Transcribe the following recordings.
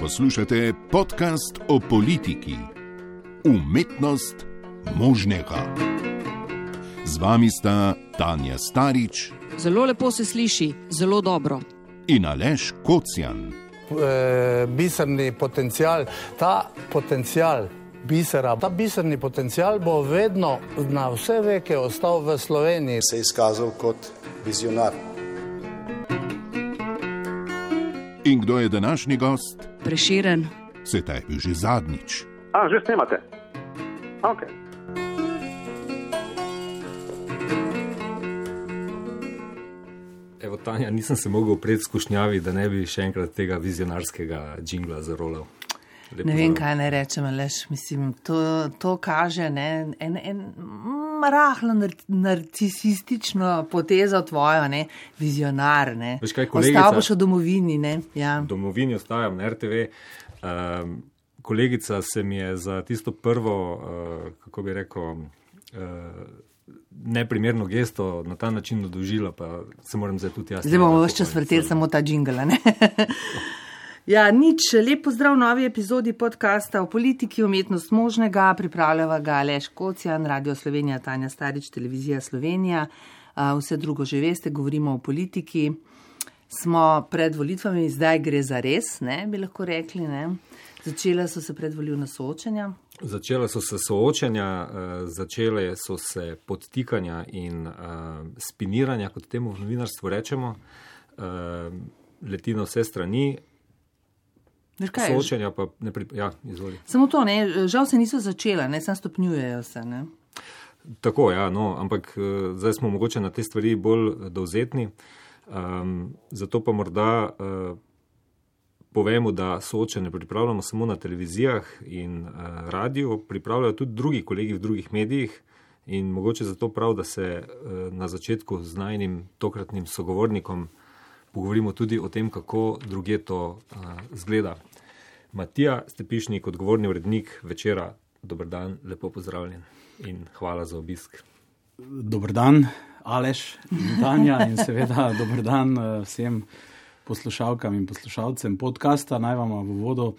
Poslušate podcast o politiki, umetnost možnega. Z vami sta Tanja Starič Zelo lepo se sliši, zelo dobro. in Aleš Kocjan. eh, biserni potencial, ta potencial bisera, ta biserni potencial bo vedno na vse veke ostal v Sloveniji. se je izkazal kot vizionar. In kdo je današnji gost? Preširen, Se ta je bil že zadnjič. A, že snemate? Ok. Evo, Tanja, nisem se mogel pred skušnjavi, da ne bi še enkrat tega vizionarskega džingla zarolal. Lep Ne vem, pozdrav. kaj naj rečem, lež. Mislim, to, to kaže ne, en, en mm, rahlo nar narcisistično potezo tvojo, ne, vizionar. Ne. Veš kaj, kolegica- Ostal boš v domovini. Ne, ja. domovini ostajam na RTV. Um, kolegica se mi je za tisto prvo, uh, kako bi rekel, uh, neprimerno gesto na ta način odužila, pa se moram zdaj tudi jaz. Zdaj bomo vse čas vrteli samo ta džingl. Ja, nič, lep pozdrav v novi epizodi podcasta o politiki, umetnost možnega, pripravljava ga Aleš Kocijan, Radio Slovenija, Tanja Starič, Televizija Slovenija. Vse drugo že veste, govorimo o politiki. Smo pred volitvami, zdaj gre za res, ne, bi lahko rekli. Ne. Začela so se predvoljivna soočenja. Začela so se soočanja, uh, začele so se podtikanja in uh, spiniranja, kot temu v novinarstvu rečemo, uh, leti na vse strani, Veš kaj, soočanja pa ne pri. Ja, izvoli. Samo to, ne, žal se niso začela, ne, samo stopnjujejo se. Ne. Tako, ja, no, ampak uh, zdaj smo mogoče na te stvari bolj eh, dovzetni. Um, zato pa morda uh, povemo, da soočene pripravljamo samo na televizijah in uh, radiju, pripravljajo tudi drugi kolegi v drugih medijih. In mogoče zato prav, da se uh, na začetku z najnim tokratnim sogovornikom pogovorimo tudi o tem, kako druge to uh, zgleda. Matija Stepišnik, odgovorni urednik večera, dober dan, lepo pozdravljen in hvala za obisk. Dober dan, Aleš in Tanja, in seveda dober dan eh, vsem poslušalkam in poslušalcem podcasta. Naj vam v vodu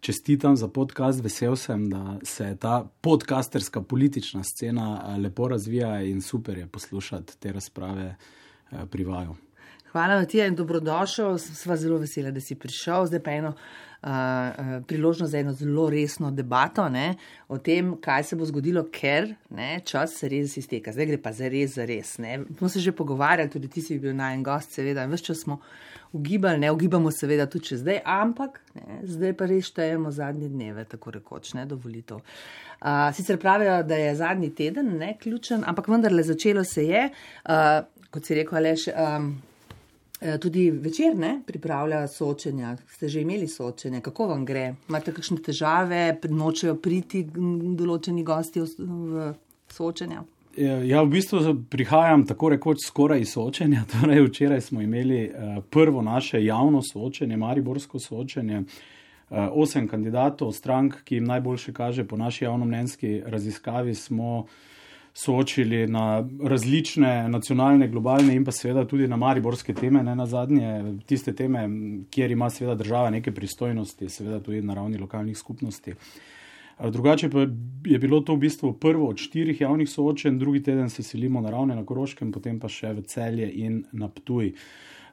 čestitam za podcast. Vesel sem, da se ta podcasterska politična scena eh, lepo razvija in super je poslušati te razprave eh, pri vaju. Hvala, Matija, in dobrodošel. Sva zelo vesela, da si prišel. Zdaj pa eno uh, priložnost za eno zelo resno debato ne, o tem, kaj se bo zgodilo, ker ne, čas se res izteka. Zdaj gre pa za res, za res. Ne. Smo se že pogovarjali, tudi ti si bil najen gost, seveda, in vse čas smo ugibali, ne ugibamo seveda tudi če zdaj, ampak ne, zdaj pa res štejemo zadnje dneve, tako rekoč, ne dovolitev. Uh, sicer pravijo, da je zadnji teden ne, ključen, ampak vendarle začelo se je, uh, kot si rekel, Aleš. Um, Tudi večer ne, pripravlja soočenja. Ste že imeli soočenja, kako vam gre? Imate kakšne težave, nočejo priti določeni gosti v- soočenja? Ja, v bistvu prihajam tako rekoč skoraj iz soočenja. Torej, včeraj smo imeli uh, prvo naše javno soočenje, Mariborsko soočenje. Uh, osem kandidatov, strank, ki jim najboljše kaže po naši javnomnenjski raziskavi, smo soočili na različne nacionalne, globalne in pa seveda tudi na mariborske teme, ne na zadnje, tiste teme, kjer ima seveda država neke pristojnosti, seveda tudi na ravni lokalnih skupnosti. Eh, Drugače pa je bilo to v bistvu prvo od štirih javnih soočenj, drugi teden se selimo na ravne na Koroškem, potem pa še v celje in na Ptuj.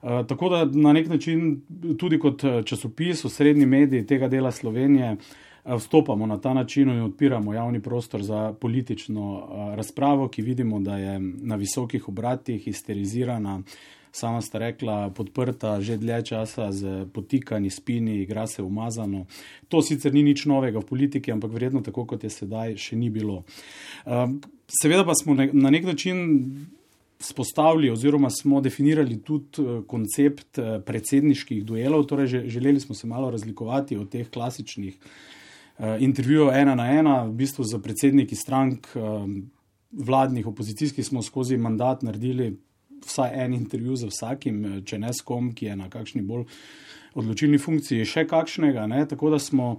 Uh, tako da na nek način tudi kot eh, časopis, osrednji medij tega dela Slovenije, uh, vstopamo na ta način in odpiramo javni prostor za politično razpravo, ki vidimo, da je na visokih obratih histerizirana, sama sta rekla, podprta že dlje časa z potikanji, spini, igra se umazano. To sicer ni nič novega v politiki, ampak verjetno tako, kot je sedaj, še ni bilo. Seveda pa smo na nek način spostavili oziroma smo definirali tudi eh, koncept eh, predsedniških duelov, torej že, želeli smo se malo razlikovati od teh klasičnih intervjujev ena na ena, v bistvu za predsedniki strank, um, vladnih, opozicijskih smo skozi mandat naredili vsaj en intervju z vsakim, eh, če ne s kom, ki je na kakšni bolj odločilni funkciji, še kakšnega. Ne? Tako da smo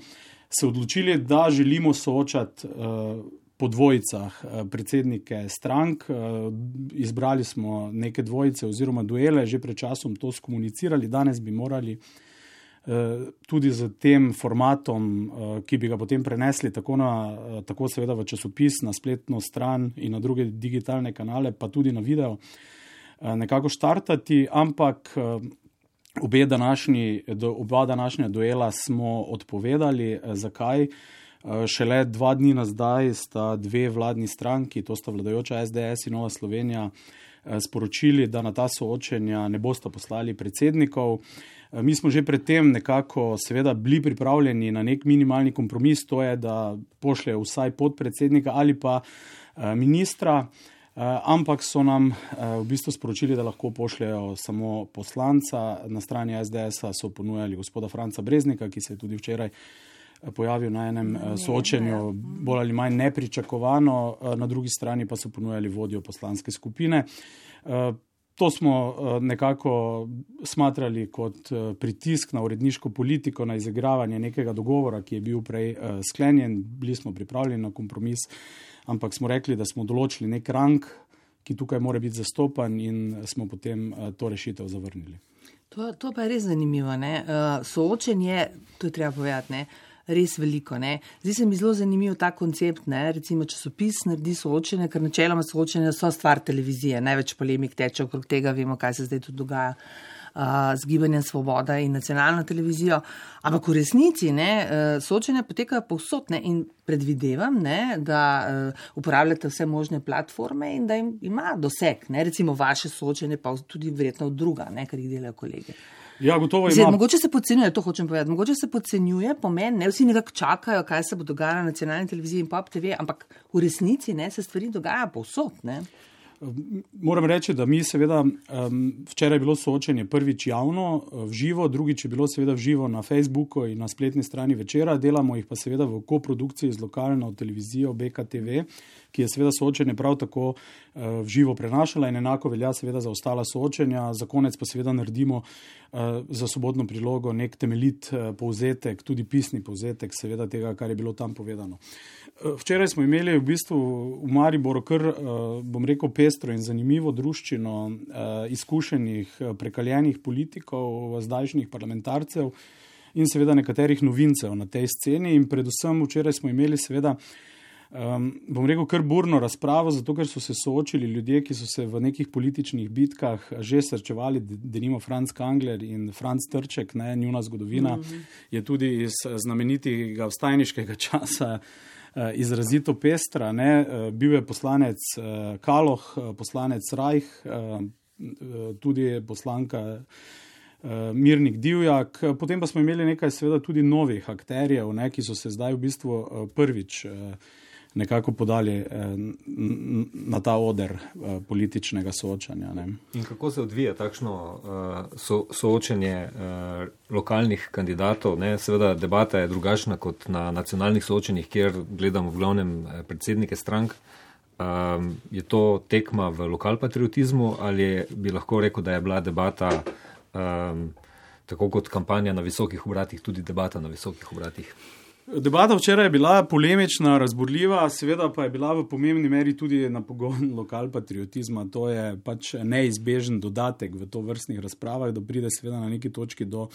se odločili, da želimo soočati. Uh, po dvojicah eh, predsednike strank. eh, Izbrali smo neke dvojice oziroma duele, že pred časom to skomunicirali, danes bi morali tudi z tem formatom, ki bi ga potem prenesli tako, na, tako seveda v časopis, na spletno stran in na druge digitalne kanale, pa tudi na video, nekako štartati, ampak obe današnji, oba današnja duela smo odpovedali. Zakaj? Šele dva dni nazaj sta dve vladni stranki, to sta vladajoča SDS in Nova Slovenija, sporočili, da na ta soočenja ne bosta poslali predsednikov. Mi smo že predtem nekako seveda bili pripravljeni na nek minimalni kompromis, to je, da pošljejo vsaj podpredsednika ali pa ministra. Uh, ampak so nam v bistvu sporočili, da lahko pošljajo samo poslanca. Na strani SDS-a so ponujali gospoda Franca Breznika, ki se je tudi včeraj pojavil na enem soočenju, bolj ali manj nepričakovano, na drugi strani pa so ponujali vodjo poslanske skupine. To smo nekako smatrali kot pritisk na uredniško politiko, na izigravanje nekega dogovora, ki je bil prej sklenjen. Bili smo pripravljeni na kompromis, ampak smo rekli, da smo določili nek rang, ki tukaj mora biti zastopan, in smo potem to rešitev zavrnili. To, to pa je res zanimivo. Uh, soočenje, to je treba povedati, ne? Res veliko. Ne? Zdi se mi zelo zanimiv ta koncept. Ne? Recimo, časopis naredi soočenje, ker načeloma soočenje so stvar televizije. Največ polemik teče okrog tega, vemo, kaj se zdaj tu dogaja z gibanjem Svoboda in nacionalno televizijo. Ampak v resnici ne, e, soočenja potekajo povsod ne, in predvidevam, ne, da uh, uporabljate vse možne platforme in da jim ima doseg. Ne, recimo vaše soočenje, pa tudi verjetno druga, ne, kar jih delajo kolege. Ja, gotovo je. Mogoče se podcenjuje, to hočem povedati. Mogoče se podcenjuje pomen, ne vsi nekako čakajo, kaj se bo dogajalo na nacionalni televiziji in pop TV, ampak v resnici ne, se stvari dogajajo povsod. Ne. Moram reči, da mi seveda včeraj je bilo soočenje prvič javno, v živo, drugič je bilo seveda v živo na Facebooku in na spletni strani večera, delamo jih pa seveda v koprodukciji z lokalno televizijo BKTV, ki je seveda soočenje prav tako v živo prenašala in enako velja seveda za ostala soočenja. Za konec pa seveda naredimo za sobotno prilogo nek temeljit povzetek, tudi pisni povzetek seveda tega, kar je bilo tam povedano. Včeraj smo imeli v bistvu v Mariboru kar, eh, bom rekel, pestro in zanimivo druščino eh, izkušenih, eh, prekaljenih politikov, zdajšnjih parlamentarcev in seveda nekaterih novincev na tej sceni. In predvsem včeraj smo imeli seveda, bom rekel, kar burno razpravo, zato ker so se soočili ljudje, ki so se v nekih političnih bitkah že srčevali, da nimo Franz Kangler in Franz Trček, ne, njuna zgodovina mm -hmm. je tudi iz znamenitega vstajniškega časa. Eh, izrazito pestra. Ne? Eh, bil je poslanec eh, Kaloh, poslanec Rajh, tudi poslanka Mirnik Divjak. Potem pa smo imeli nekaj, seveda, tudi novih akterjev, ne? ki so se zdaj v bistvu prvič nekako podali eh, na ta oder eh, političnega soočanja. Ne. In kako se odvija takšno eh, so, soočenje lokalnih kandidatov? Ne? Seveda, debata je drugačna kot na nacionalnih soočenjih, kjer gledamo v glavnem predsednike strank. Um, je to tekma v lokalpatriotizmu ali bi lahko rekel, da je bila debata, um, tako kot kampanja na visokih obratih, tudi debata na visokih obratih? Debata včeraj je bila polemična, razburljiva, seveda pa je bila v pomembni meri tudi na pogon lokal patriotizma. To je pač neizbežen dodatek v to vrstnih razpravah, da pride seveda na neki točki do,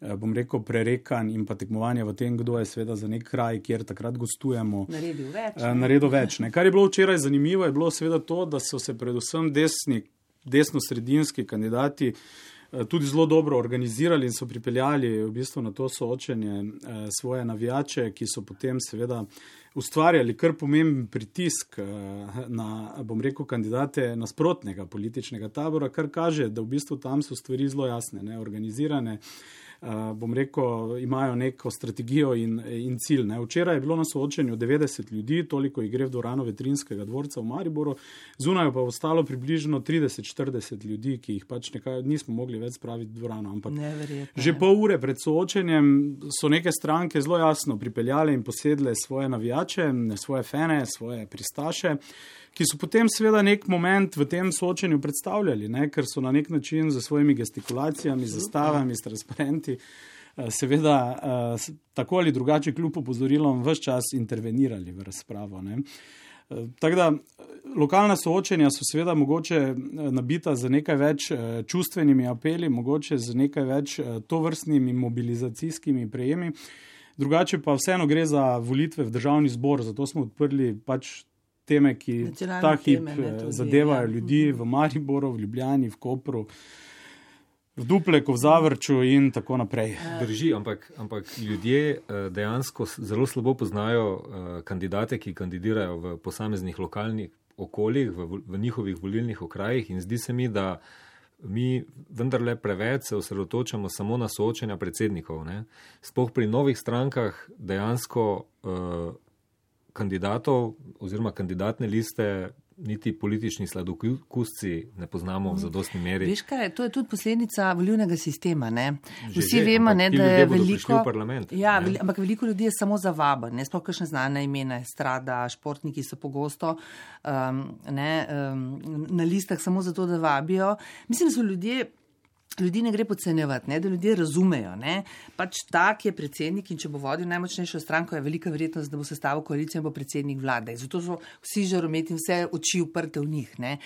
eh, bom rekel, prerekanj in pa tekmovanja v tem, kdo je seveda za nek kraj, kjer takrat gostujemo. Naredil več. Eh, naredil več ne. Kar je bilo včeraj zanimivo, je bilo seveda to, da so se predvsem desni, desno-sredinski kandidati. Eh, tudi zelo dobro organizirali in so pripeljali v bistvu na to soočenje eh, svoje navijače, ki so potem seveda ustvarjali kar pomemben pritisk eh, na, bom rekel, kandidate nasprotnega političnega tabora, kar kaže, da v bistvu tam so stvari zelo jasne, ne, organizirane. Uh, bom rekel, imajo neko strategijo in, in cilj. Ne. Včeraj je bilo na soočenju 90 ljudi, toliko jih gre v Dorano vetrinskega dvorca v Mariboru, zunaj pa ostalo približno 30-40 ljudi, ki jih pač nekaj nismo mogli več spraviti v Dorano. Ampak že pol ure pred soočenjem so neke stranke zelo jasno pripeljale in posedle svoje navijače, svoje fene, svoje pristaše ki so potem seveda nek moment v tem soočenju predstavljali, ne, ker so na nek način z svojimi gestikulacijami, zastavami, s transparenti, eh, seveda eh, tako ali drugače kljub opozorilom vse čas intervenirali v razpravo. Ne. Tako da lokalna soočenja so seveda mogoče nabita z nekaj več čustvenimi apeli, mogoče z nekaj več tovrstnimi mobilizacijskimi prejemi. Drugače pa vseeno gre za volitve v državni zbor, zato smo odprli pač teme, ki ta hip teme, ne, eh, tudi, zadevajo ja. ljudi v Mariboru, v Ljubljani, v Kopru, v Dupleku, v Zavrču in tako naprej. Drži, ampak, ampak ljudje eh, dejansko zelo slabo poznajo eh, kandidate, ki kandidirajo v posameznih lokalnih okoljih, v, v njihovih volilnih okrajih in zdi se mi, da mi vendarle preveč se osredotočamo samo na soočenja predsednikov. Ne? Sploh pri novih strankah dejansko eh, kandidatov oziroma kandidatne liste niti politični sladokusci ne poznamo v zadostni meri. Veš kaj, to je tudi posledica volilnega sistema. Ne? Že, Vsi že, vemo, ampak ne, da je veliko. ja, ne. ampak veliko ljudi je samo za vaben, ne sploh kakšne znane imena, strada, športniki so pogosto um, ne, um, na listah samo zato, da vabijo. Mislim, da so ljudje. Ljudi ne gre podcenjevati, ne, da ljudje razumejo. Ne. Pač tak je predsednik in če bo vodil najmočnejšo stranko, je velika verjetnost, da bo sestavil koalicijo in bo predsednik vlade. Zato so vsi žarometi in vse oči uprte v njih. Ne.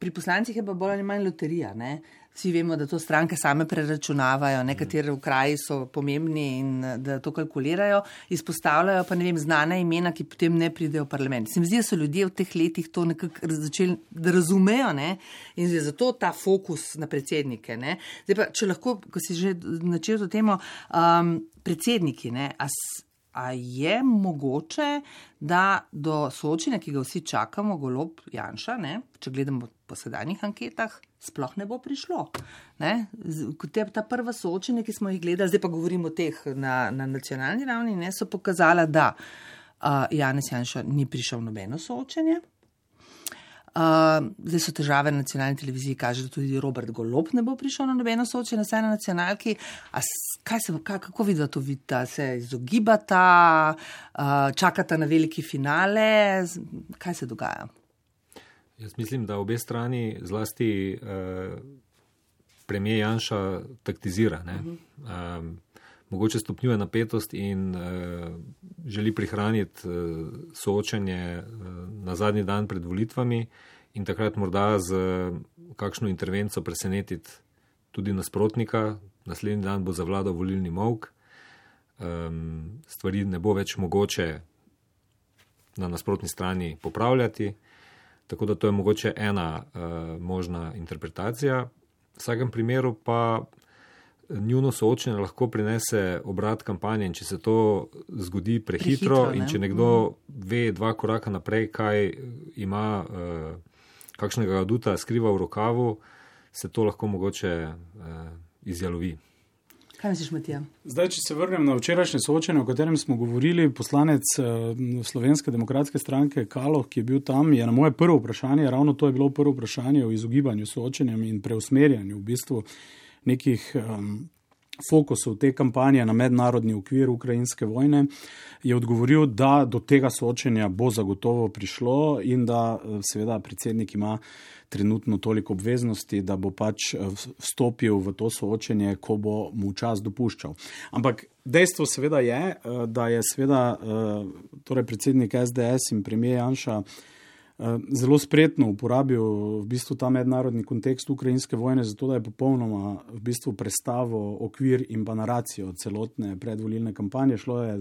Pri poslancih je pa bolj ali manj loterija. Ne. Vsi vemo, da to stranke same preračunavajo, nekatere okraji so pomembni in eh, da to kalkulirajo, izpostavljajo pa ne vem, znana imena, ki potem ne pridejo v parlament. Se mi zdi, da so ljudje v teh letih to nekako začeli, da razumejo ne? in je zato ta fokus na predsednike. Ne? Zdaj pa, če lahko, ko si že načel to temo, um, predsedniki, ne? a A je mogoče, da do soočenja, ki ga vsi čakamo, golob Janša, ne, če gledamo po sedanjih anketah, sploh ne bo prišlo? Ne? Te, ta prva soočenja, ki smo jih gledali, zdaj pa govorimo o teh na, na nacionalni ravni, ne, so pokazala, da uh, Janez Janša ni prišel nobeno soočenje. Uh, zdaj so težave na nacionalni televiziji, kaže, da tudi Robert Golob ne bo prišel na nobeno soočenje, vsaj na nacionalki. Se, kaj, kako vidva to vidita? Se izogibata, uh, čakata na veliki finale, kaj se dogaja? Jaz mislim, da obe strani, zlasti eh, premijer Janša, taktizira. Uh -huh. um, mogoče stopnjuje napetost in eh, želi prihraniti eh, soočanje eh, na zadnji dan pred volitvami in takrat morda z kakšno intervenco presenetiti tudi nasprotnika. Naslednji dan bo zavladal volilni mok, um, stvari ne bo več mogoče na nasprotni strani popravljati. Tako da to je mogoče ena uh, možna interpretacija. V vsakem primeru pa njuno soočenje lahko prinese obrat kampanje in če se to zgodi prehitro, Prehitro, ne? in če nekdo mm. ve dva koraka naprej, kaj ima, uh, kakšnega aduta skriva v rokavu, se to lahko mogoče uh, izjalovi. Kaj misliš, Matija? Zdaj, če se vrnem na včerajšnje soočenje, o katerem smo govorili, poslanec eh, Slovenske demokratske stranke Kaloh, ki je bil tam, je na moje prvo vprašanje, ravno to je bilo prvo vprašanje o izogibanju soočenjem in preusmerjanju v bistvu nekih um, fokusov te kampanje na mednarodni okvir ukrajinske vojne, je odgovoril, da do tega soočenja bo zagotovo prišlo in da eh, seveda predsednik ima trenutno toliko obveznosti, da bo pač eh, vstopil v to soočenje, ko bo mu čas dopuščal. Ampak dejstvo seveda je, eh, da je seveda eh, torej predsednik SDS in premijer Janša zelo spretno uporabil v bistvu ta mednarodni kontekst ukrajinske vojne, zato da je popolnoma v bistvu predstavo, okvir in pa naracijo celotne predvolilne kampanje. Šlo je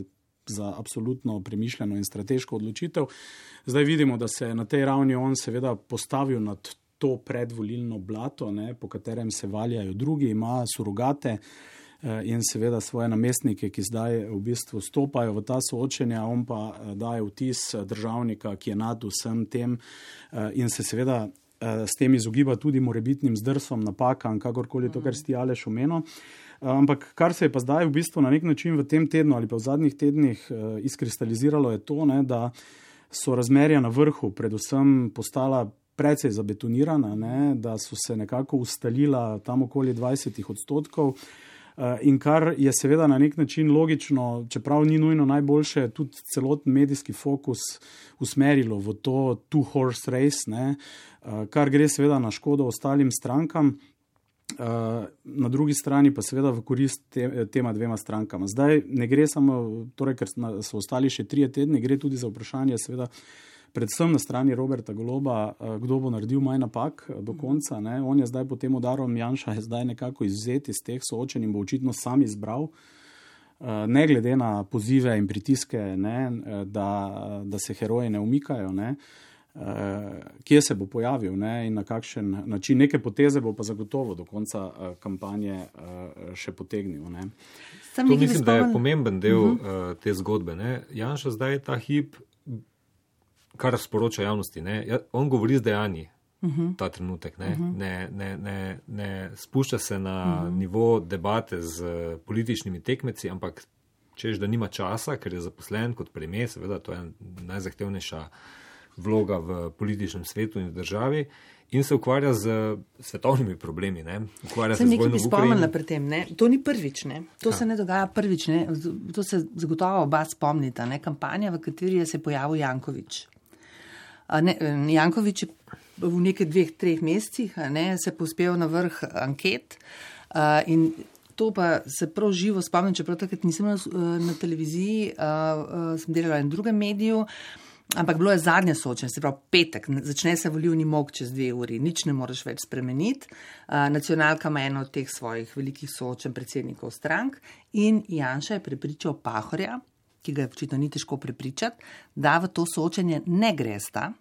za absolutno premišljeno in strateško odločitev. Zdaj vidimo, da se je na tej ravni on seveda postavil nad to predvolilno blato, ne, po katerem se valjajo drugi, ima surogate eh, in seveda svoje namestnike, ki zdaj v bistvu stopajo v ta soočenja, on pa eh, daje vtis eh, državnika, ki je nad vsem tem in se seveda s tem izogiba tudi morebitnim zdrsom, napakam, kakorkoli to, kar ste Aleš omenil. Ampak kar se je pa zdaj v bistvu na nek način v tem tednu ali pa v zadnjih tednih izkristaliziralo, je to, ne, da so razmerja na vrhu predvsem postala precej zabetonirana, ne, da so se nekako ustalila tam okoli 20 odstotkov. Uh, in kar je seveda na nek način logično, čeprav ni nujno najboljše, tudi celoten medijski fokus usmerilo v to two-horse race, ne, uh, kar gre seveda na škodo ostalim strankam. Uh, na drugi strani pa seveda v korist te, tema dvema strankama. Zdaj ne gre samo, torej, ker so ostali še trije tedni, gre tudi za vprašanje seveda predvsem na strani Roberta Goloba, uh, kdo bo naredil manj napak uh, do konca. Ne. On je zdaj po tem udaru Janša zdaj nekako izvzet iz teh soočenj in bo očitno sam izbral. Uh, ne glede na pozive in pritiske, ne, da, da se heroji ne umikajo, ne, kje se bo pojavil ne, in na kakšen način. Neke poteze bo pa zagotovo do konca kampanje še potegnil. Ne. To mislim, da je pomemben del uh -huh. uh, te zgodbe. Ne. Janša zdaj ta hip, kar sporoča javnosti, ne. Ja, on govori z dejanji. Uh -huh. Ta trenutek ne, uh -huh. ne, ne, ne, ne spušča se na uh -huh. nivo debate z političnimi tekmeci, ampak češ, da nima časa, ker je zaposlen kot premijer, seveda to je najzahtevnejša vloga v političnem svetu in v državi in se ukvarja z svetovnimi problemi. Sem nekaj bi spomnila pri tem. Ne? To ni prvič. Ne? To ha. se ne dogaja prvič. Ne? To se zagotovo oba spomnita. Ne? Kampanja, v kateri je se pojavil Jankovič. Ne, Jankovič je v nekaj dveh, treh mesecih ne, se pospel na vrh anket in to pa se prav živo spomnim, čeprav takrat nisem na, na televiziji, uh, uh, sem delala na drugem mediju. Ampak bilo je zadnje soočenje, se pravi petek, začne se volivni mok čez dve uri, nič ne moreš več spremeniti. Nacionalka ima eno od teh svojih velikih soočen predsednikov strank in Janša je prepričal Pahorja, ki ga je očitno ni težko prepričati, da v to soočenje ne gresta,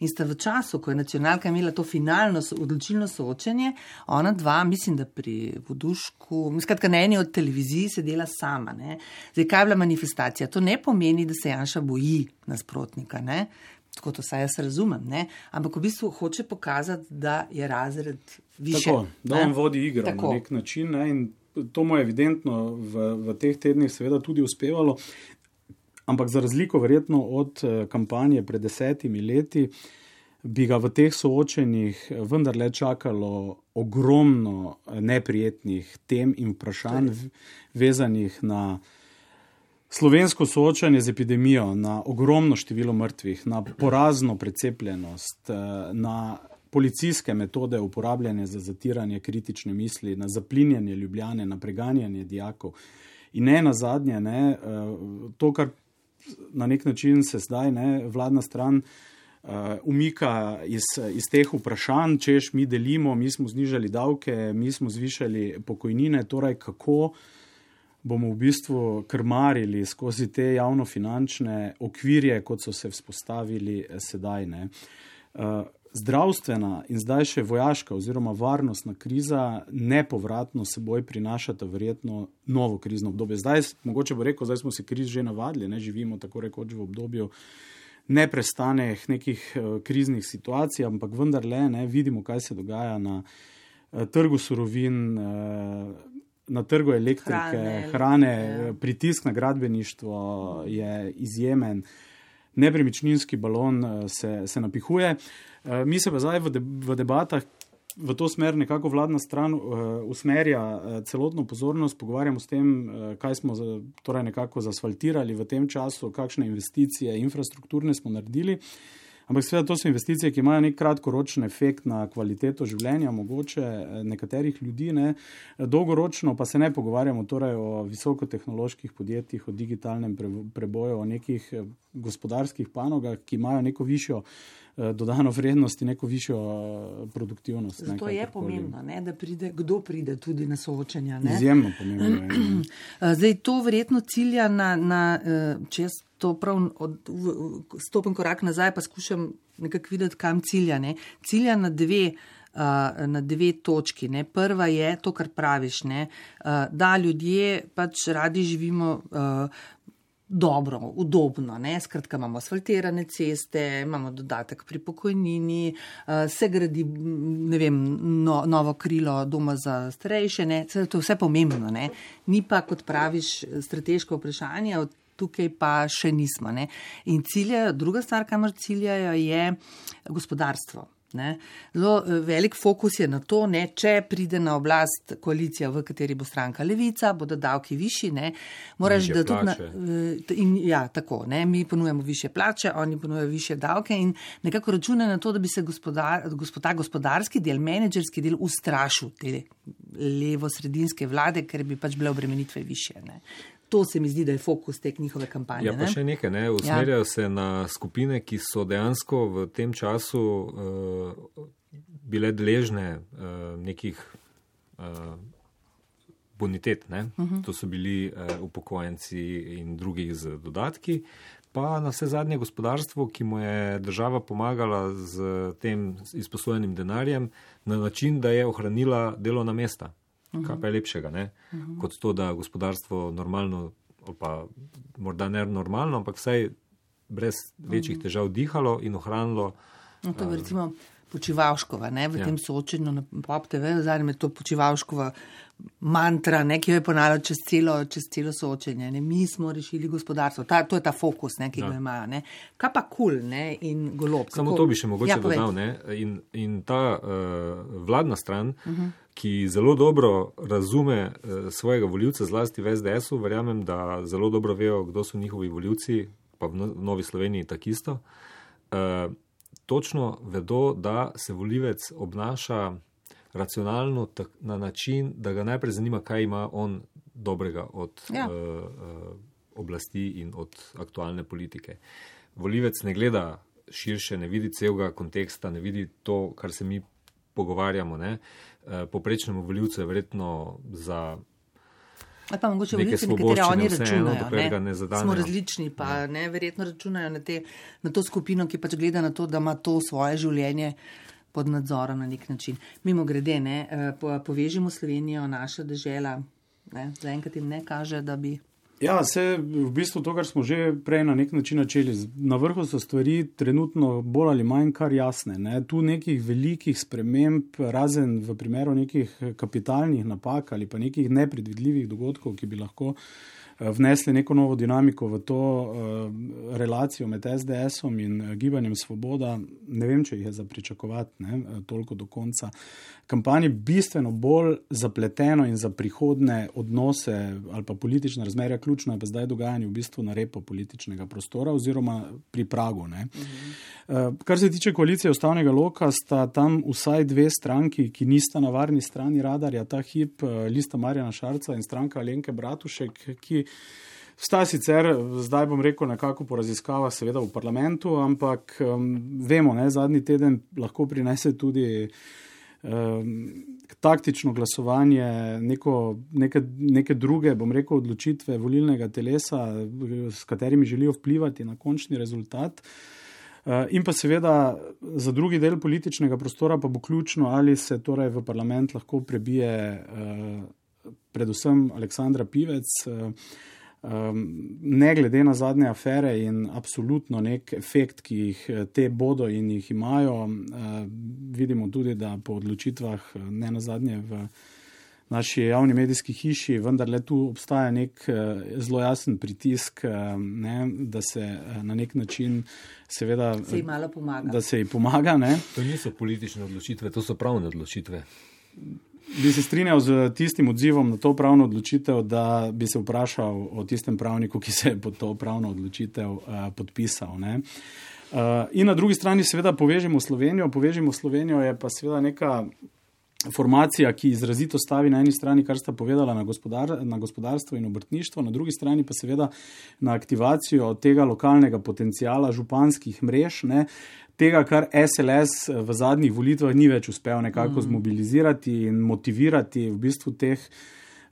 In sta v času, ko je nacionalka imela to finalno odločilno soočenje, ona dva, mislim, da pri Vodušku, skratka na eni od televizij sedela sama. Ne. Zdaj, kaj je bila manifestacija? To ne pomeni, da se Janša boji nasprotnika. Ne. Tako to saj jaz razumem, ne? ampak v bistvu hoče pokazati, da je razred više. Tako, da on vodi igro Tako. na nek način ne? in to mu je evidentno v, v teh tednih seveda tudi uspevalo. Ampak za razliko verjetno od eh, kampanje pred desetimi leti, bi ga v teh soočenjih vendarle čakalo ogromno neprijetnih tem in vprašanj vezanih na slovensko soočanje z epidemijo, na ogromno število mrtvih, na porazno precepljenost, eh, na policijske metode uporabljanja za zatiranje kritične misli, na zaplinjanje ljubljane, na preganjanje dijakov. In ne na zadnje, ne, to, kar na nek način se zdaj ne, vladna stran uh, umika iz, iz teh vprašanj, češ mi delimo, mi smo znižali davke, mi smo zvišali pokojnine, torej kako bomo v bistvu krmarili skozi te javnofinančne okvirje, kot so se vzpostavili eh, sedaj. Ne. Uh, zdravstvena in zdaj še vojaška oziroma varnostna kriza nepovratno seboj prinašata verjetno novo krizno obdobje. Zdaj, mogoče bo rekel, zdaj smo se kriz že navadili, ne živimo tako rekoč v obdobju neprestanih nekih uh, kriznih situacij, ampak vendarle ne vidimo, kaj se dogaja na uh, trgu surovin. Uh, Na trgu elektrike, hrane, hrane ja. pritisk na gradbeništvo je izjemen, nepremičninski balon se, se napihuje. Eh, mi se pa zdaj v, de, v debatah v to smer nekako vladna stran uh, usmerja uh, celotno pozornost, pogovarjamo s tem, uh, kaj smo za, torej nekako zasfaltirali v tem času, kakšne investicije infrastrukturne smo naredili. Ampak seveda to so investicije, ki imajo nek kratkoročen efekt na kvaliteto življenja, mogoče nekaterih ljudi, ne. dolgoročno pa se ne pogovarjamo torej o visokotehnoloških podjetjih, o digitalnem preboju, o nekih gospodarskih panogah, ki imajo neko višjo dodano vrednost in neko višjo eh, produktivnost. Zato je pomembno, ne, da pride, kdo pride tudi na soočenja. Ne? Izjemno pomembno. Je. Eh, zdaj, to verjetno cilja na, na če jaz to prav od, v, stopim korak nazaj, pa skušam nekako videti, kam cilja. Ne? Cilja na dve. Na dve točki. Ne. Prva je to, kar praviš, ne. da ljudje pač radi živimo dobro, udobno. Ne? Skratka, imamo asfaltirane ceste, imamo dodatek pri pokojnini, uh, se gradi vem, no, novo krilo doma za starejše. Ne? To je vse pomembno. Ne? Ni pa, kot praviš, strateško vprašanje. Tukaj pa še nismo. Ne? In cilje, druga stvar, kamor ciljajo, je gospodarstvo. Ne. Zelo eh, velik fokus je na to, ne, če pride na oblast koalicija, v kateri bo stranka levica, bodo davki višji. Ne, moraš, da tudi na, eh, in, ja, tako, ne, mi ponujemo više plače, oni ponujajo više davke in nekako računa na to, da bi se gospodar, gospodar, gospodarski del, menedžerski del ustrašil te levo-sredinske vlade, ker bi pač bile obremenitve više. Ne. To se mi zdi, da je fokus te njihove kampanje. Ja, pa ne? še nekaj, ne? usmerjajo ja. se na skupine, ki so dejansko v tem času uh, bile deležne uh, nekih uh, bonitet. Uh -huh. To so bili uh, upokojenci in drugi z dodatki. Pa na vse zadnje gospodarstvo, ki mu je država pomagala z tem izposojenim denarjem, na način, da je ohranila delovna mesta. Uh -huh. Kaj pa je lepšega, uh -huh. kot to, da gospodarstvo normalno, pa morda ne normalno, ampak vsaj brez večjih težav dihalo in ohranilo. No, to je recimo Počivalškova ne, v ja. tem soočenju na PopTV, zadnjem je to Počivalškova mantra, ne, ki jo je ponavljala čez celo, čez celo soočenje. Ne. Mi smo rešili gospodarstvo, ta, to je ta fokus, ne, ki ja. ga imajo. Ne. Kaj pa kul cool, in golob? Samo kako... to bi še mogoče ja, dodal. Ne. In, in ta uh, vladna stran. Uh -huh ki zelo dobro razume eh, svojega voljivca, zlasti v SDS-u, verjamem, da zelo dobro vejo, kdo so njihovi voljivci, pa v Novi Sloveniji tako isto. Eh, točno vedo, da se voljivec obnaša racionalno na način, da ga najprej zanima, kaj ima on dobrega od ja. uh, oblasti in od aktualne politike. Voljivec ne gleda širše, ne vidi celega konteksta, ne vidi to, kar se mi pogovarjamo. Ne. Poprečnemu voljivcu je verjetno za Ali pa mogoče volitve, nekatere oni računajo. Ne, ne Smo različni, pa ja. ne, verjetno računajo na, te, na to skupino, ki pač gleda na to, da ima to svoje življenje pod nadzorom na nek način. Mimo grede, ne, eh, povežimo Slovenijo, naša država, zaenkrat jim ne kaže, da bi. Ja, se v bistvu to, kar smo že prej na nek način načeli. Na vrhu so stvari trenutno bolj ali manj kar jasne. Ne. Tu nekih velikih sprememb, razen v primeru nekih kapitalnih napak ali pa nekih nepredvidljivih dogodkov, ki bi lahko Eh, vnesli neko novo dinamiko v to uh, relacijo med SDS-om in uh, gibanjem Svoboda. Ne vem, če jih je za pričakovati ne, toliko do konca. Kampanje bistveno bolj zapleteno in za prihodne odnose ali pa politične razmerja ključno je pa zdaj dogajanje v bistvu na repo političnega prostora oziroma pri Pragu. Uh -huh. uh, kar se tiče koalicije ustavnega loka, sta tam vsaj dve stranki, ki nista na varni strani radarja, ta hip, lista Marjana Šarca in stranka Alenke Bratušek, ki Sta sicer, zdaj bom rekel, nekako po raziskavah, seveda v parlamentu, ampak um, vemo, da zadnji teden lahko prinese tudi um, taktično glasovanje, neko, neke, neke druge, bom rekel, odločitve volilnega telesa, s katerimi želijo vplivati na končni rezultat. In pa seveda za drugi del političnega prostora pa bo ključno, ali se torej v parlament lahko prebije predvsem Aleksandra Pivec. Um, ne glede na zadnje afere in absolutno nek efekt, ki jih eh, te bodo in jih imajo, uh, vidimo tudi, da po odločitvah, ne na zadnje v naši javni medijski hiši, vendar le tu obstaja nek zelo jasen pritisk, ne, da se na nek način seveda. Se jim malo pomaga. Da se jim pomaga. Ne. To niso politične odločitve, to so pravne odločitve bi se strinjal z tistim odzivom na to pravno odločitev, da bi se vprašal o tistem pravniku, ki se je pod to pravno odločitev uh, podpisal. Uh, in na drugi strani, seveda, povežemo Slovenijo. Povežemo Slovenijo je pa seveda neka formacija, ki izrazito stavi na eni strani, kar sta povedala, na, gospodar, na gospodarstvo in obrtništvo, na drugi strani pa seveda na aktivacijo tega lokalnega potencijala županskih mrež. Ne, tega, kar SLS v zadnjih volitvah ni več uspel nekako mm. zmobilizirati in motivirati v bistvu teh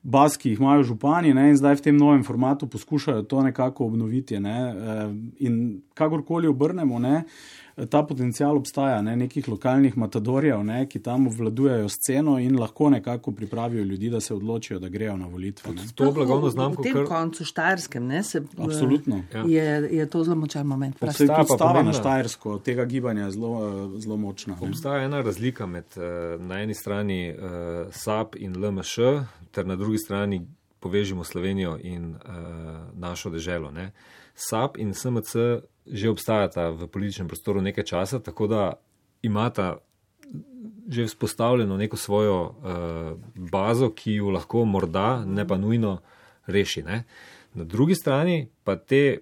baz, ki jih imajo župani, ne, in zdaj v tem novem formatu poskušajo to nekako obnoviti. Ne, eh, in kakorkoli obrnemo, ne, ta potencial obstaja, ne, nekih lokalnih matadorjev, ne, ki tam obvladujejo sceno in lahko nekako pripravijo ljudi, da se odločijo, da grejo na volitve. To blagovno znamko, kar... V tem koncu Štajerskem, ne, se, Absolutno. Je, je to zelo močan moment. Obstaja pa stava na Štajersko, tega gibanja je zelo, zelo močna. Obstaja ena razlika med eh, na eni strani SAP in LMŠ, ter na drugi strani povežimo Slovenijo in uh, našo deželo. Ne. SAP in SMC že obstajata v političnem prostoru nekaj časa, tako da imata že vzpostavljeno neko svojo uh, bazo, ki jo lahko morda, ne pa nujno, reši. Ne. Na drugi strani pa te.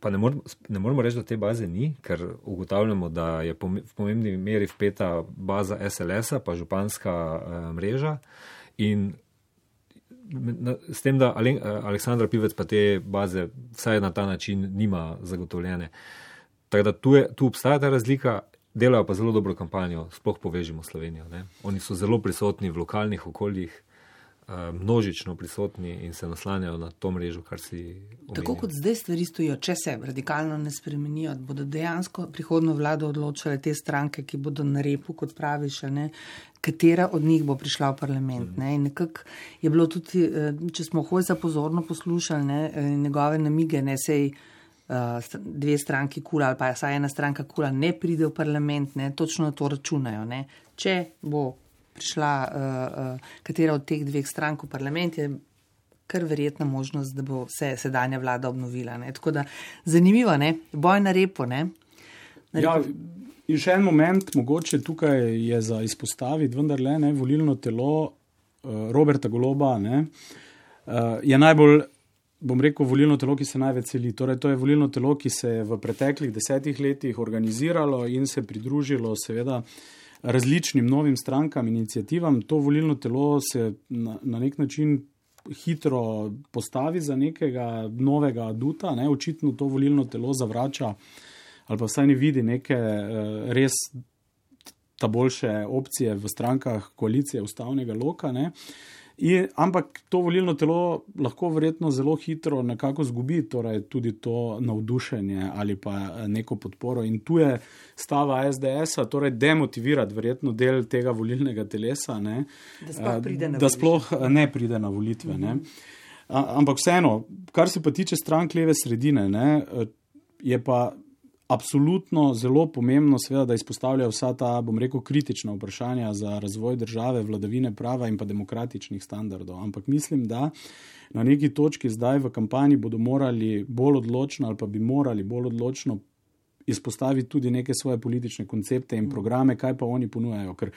Pa ne, mor, ne moramo reči, da te baze ni, ker ugotavljamo, da je v pomembni meri vpeta baza SLS-a, pa županska uh, mreža. In s tem, da Ale, Aleksandra Pivec pa te baze vsaj na ta način nima zagotovljene. Tako da tu, je, tu obstaja ta razlika, delajo pa zelo dobro kampanjo, sploh povežimo Slovenijo. Ne? Oni so zelo prisotni v lokalnih okoljih, množično prisotni in se naslanjajo na to mrežo, kar si. Omenil. Tako kot zdaj stvari stojijo, če se radikalno ne spremenijo, bodo dejansko prihodno vlado odločile te stranke, ki bodo na repu, kot praviš, ne, katera od njih bo prišla v parlament. Ne. In nekako je bilo tudi, eh, če smo hojza pozorno poslušali ne, eh, njegove namige, ne sej. Uh, dve stranki kula ali pa ena stranka kula ne pride v parlament, ne, točno na to računajo. Ne. Če bo prišla uh, uh, katera od teh dveh strank v parlament, je kar verjetna možnost, da bo se sedanja vlada obnovila. Ne. Tako da zanimivo, ne? boj na repo. Na repo. Ja, in še en moment, mogoče tukaj je za izpostaviti, vendar le ne, volilno telo uh, Roberta Goloba ne, uh, je najbolj. Bom rekel, volilno telo, ki se največ celi. Torej, to je volilno telo, ki se je v preteklih desetih letih organiziralo in se pridružilo, seveda, uh, različnim novim strankam, inicijativam. To volilno telo se na, na nek način hitro postavi za nekega novega aduta, ne? očitno to volilno telo zavrača ali pa vsaj ne vidi neke uh, res ta boljše opcije v strankah koalicije ustavnega loka. Ne? In, ampak to volilno telo lahko verjetno zelo hitro nekako zgubi, torej tudi to navdušenje ali pa eh, neko podporo. In tu je stava SDS-a, torej demotivirati verjetno del tega volilnega telesa, ne, da, eh, da sploh eh, ne pride na volitve. Mhm. Ampak vseeno, kar se pa tiče strank leve sredine, ne, je pa absolutno zelo pomembno, seveda, da izpostavljajo vsa ta, bom rekel, kritična vprašanja za razvoj države, vladavine prava in pa demokratičnih standardov. Ampak mislim, da na neki točki zdaj v kampanji bodo morali bolj odločno ali pa bi morali bolj odločno izpostaviti tudi neke svoje politične koncepte in programe, kaj pa oni ponujajo. Ker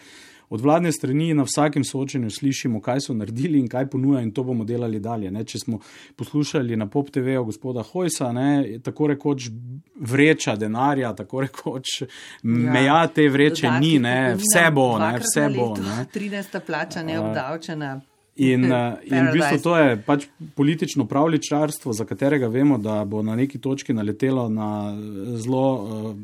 od vladne strani na vsakem soočenju slišimo, kaj so naredili in kaj ponujajo, in to bomo delali dalje. Ne. Če smo poslušali na pop TV-u gospoda Hojsa, ne, tako rekoč vreča denarja, tako rekoč ja, meja te vreče ni, ne, vse bo, ne, vse bo. Ne. 13. plača neobdavčena. Uh, In, uh, in v bistvu to je pač politično pravličarstvo, za katerega vemo, da bo na neki točki naletelo na eh, zelo uh,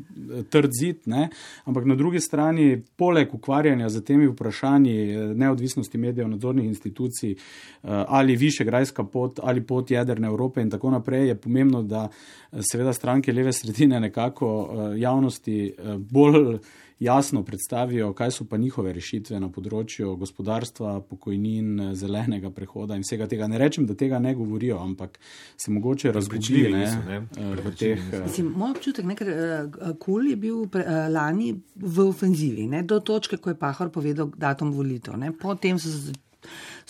trd zid. Ne? Ampak na drugi strani, poleg ukvarjanja z temi vprašanji neodvisnosti medijev, nadzornih institucij uh, ali više grajska pot ali pot jedrne Evrope in tako naprej, je pomembno, da seveda stranke leve sredine nekako uh, javnosti uh, bolj jasno predstavijo, kaj so pa njihove rešitve na področju gospodarstva, pokojnin, zelenega prehoda in vsega tega. Ne rečem, da tega ne govorijo, ampak se mogoče razgubijo. Eh, moj občutek, ne, ker uh, Kul je bil pre, lani v ofenzivi, ne, do točke, ko je Pahor povedal datum volitev. Potem so se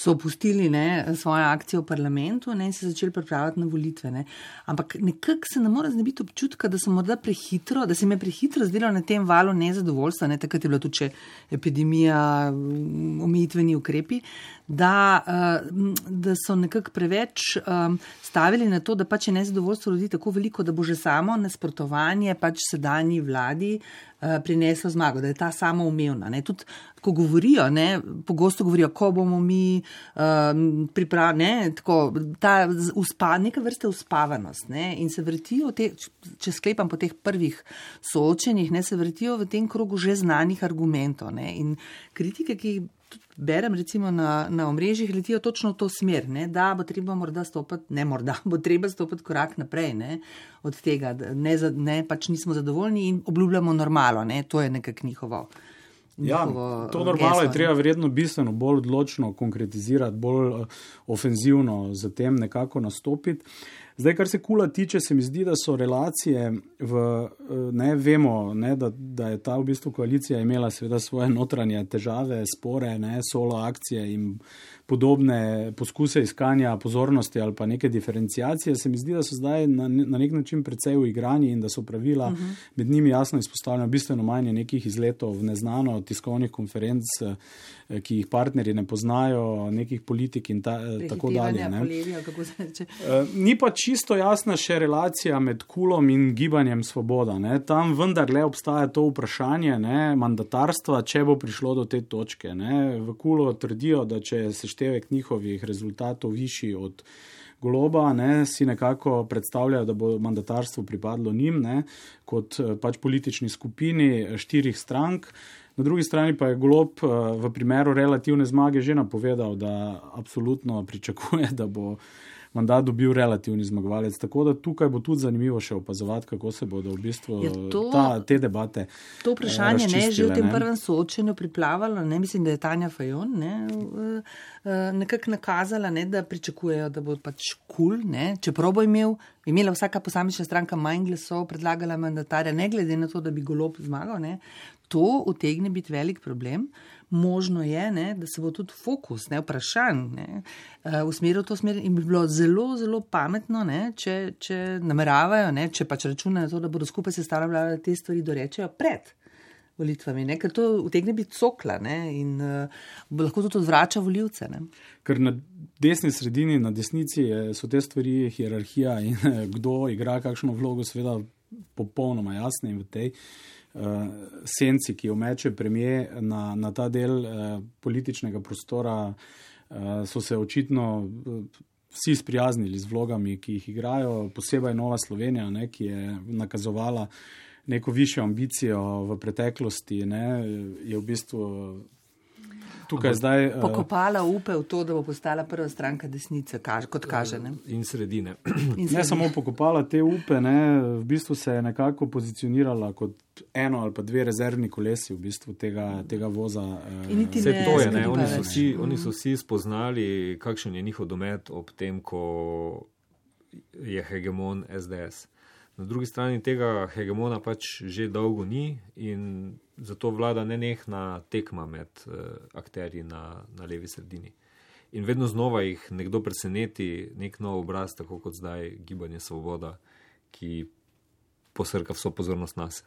so opustili ne, svojo akcijo v parlamentu ne, in se začeli pripravljati na volitve. Ne. Ampak nekako se ne more znebiti občutka, da prehitro, da se jim je prehitro zdelo na tem valu nezadovoljstva, ne, takrat je bila tudi epidemija, omejitveni ukrepi, da, uh, da so nekako preveč um, stavili na to, da pač je nezadovoljstvo ljudi tako veliko, da bo že samo nasprotovanje pač sedanji vladi uh, prineslo zmago, da je ta samoumevna. Tudi, ko govorijo, ne, pogosto govorijo, ko bomo mi um, pripravljeni, tako ta uspa, neka vrste uspavanost ne, in se vrtijo, te, če sklepam po teh prvih soočenjih, ne, se vrtijo v tem krogu že znanih argumentov. Ne, in kritike, ki jih berem recimo na, na omrežjih, letijo točno v to smer, ne, da bo treba morda stopiti, ne morda, bo treba stopiti korak naprej ne, od tega, ne, ne, pač nismo zadovoljni in obljubljamo normalo, ne, to je nekak njihovo. Ja, to normalno je treba verjetno bistveno bolj odločno konkretizirati, bolj uh, ofenzivno za tem nekako nastopiti. Zdaj, kar se kula tiče, se mi zdi, da so relacije v, uh, ne vemo, ne, da, da je ta v bistvu koalicija imela seveda svoje notranje težave, spore, ne, solo akcije in podobne poskuse iskanja pozornosti ali pa neke diferencijacije, se mi zdi, da so zdaj na, na nek način precej uigrani in da so pravila uh mhm. -huh. med njimi jasno izpostavljena, bistveno manj nekih izletov v neznano, tiskovnih konferenc, eh, ki jih partnerji ne poznajo, nekih politik in ta, eh, tako dalje. Polivija, eh, Ni pa čisto jasna še relacija med kulom in gibanjem svoboda. Ne. Tam vendarle obstaja to vprašanje ne, mandatarstva, če bo prišlo do te točke. Ne. V kulu trdijo, da če se prištevek njihovih rezultatov višji od Goloba, ne, si nekako predstavljajo, da bo mandatarstvo pripadlo njim, ne, kot eh, pač politični skupini štirih strank. Na drugi strani pa je Golob eh, v primeru relativne zmage že napovedal, da absolutno pričakuje, da bo mandat dobil relativni zmagovalec. Tako da tukaj bo tudi zanimivo še opazovati, kako se bodo v bistvu to, ta, te debate. To vprašanje ne je že v tem ne? prvem soočenju priplavalo, ne mislim, da je Tanja Fajon ne, nekako nakazala, ne, da pričakujejo, da bo pač kul, cool, čeprav bo imel, imela vsaka posamična stranka manj glasov, predlagala mandatarja, ne glede na to, da bi golob zmagal. Ne. To utegne biti velik problem možno je, ne, da se bo tudi fokus ne, vprašanj ne, uh, usmeril v to smer in bi bilo zelo, zelo pametno, ne, če, če nameravajo, ne, če pač računajo to, da bodo skupaj sestavljali te stvari, dorečejo pred. Volitvami, ne, ker to utegne biti cokla ne, in uh, lahko tudi odvrača voljivce. Ne. Ker na desni sredini, na desnici je, so te stvari, hierarhija in kdo igra kakšno vlogo, seveda popolnoma jasne in v tej uh, senci, ki jo meče premije na, na ta del uh, političnega prostora, uh, so se očitno uh, vsi sprijaznili z vlogami, ki jih igrajo, posebej Nova Slovenija, ne, ki je nakazovala neko višjo ambicijo v preteklosti, ne, je v bistvu tukaj zdaj. Uh, pokopala upe v to, da bo postala prva stranka desnice, kaž, kot kaže. Ne? In sredine. In sredine. Ne samo pokopala te upe, ne, v bistvu se je nekako pozicionirala kot eno ali pa dve rezervni kolesi v bistvu tega, tega voza. Vse to je, ne, oni so, vsi, oni so vsi spoznali, kakšen je njihov domet ob tem, ko je hegemon SDS. Na drugi strani tega hegemona pač že dolgo ni in zato vlada nenehna tekma med uh, akterji na, na levi sredini. In vedno znova jih nekdo preseneti, nek nov obraz, tako kot zdaj Gibanje Svoboda, ki posrka vso pozornost nas.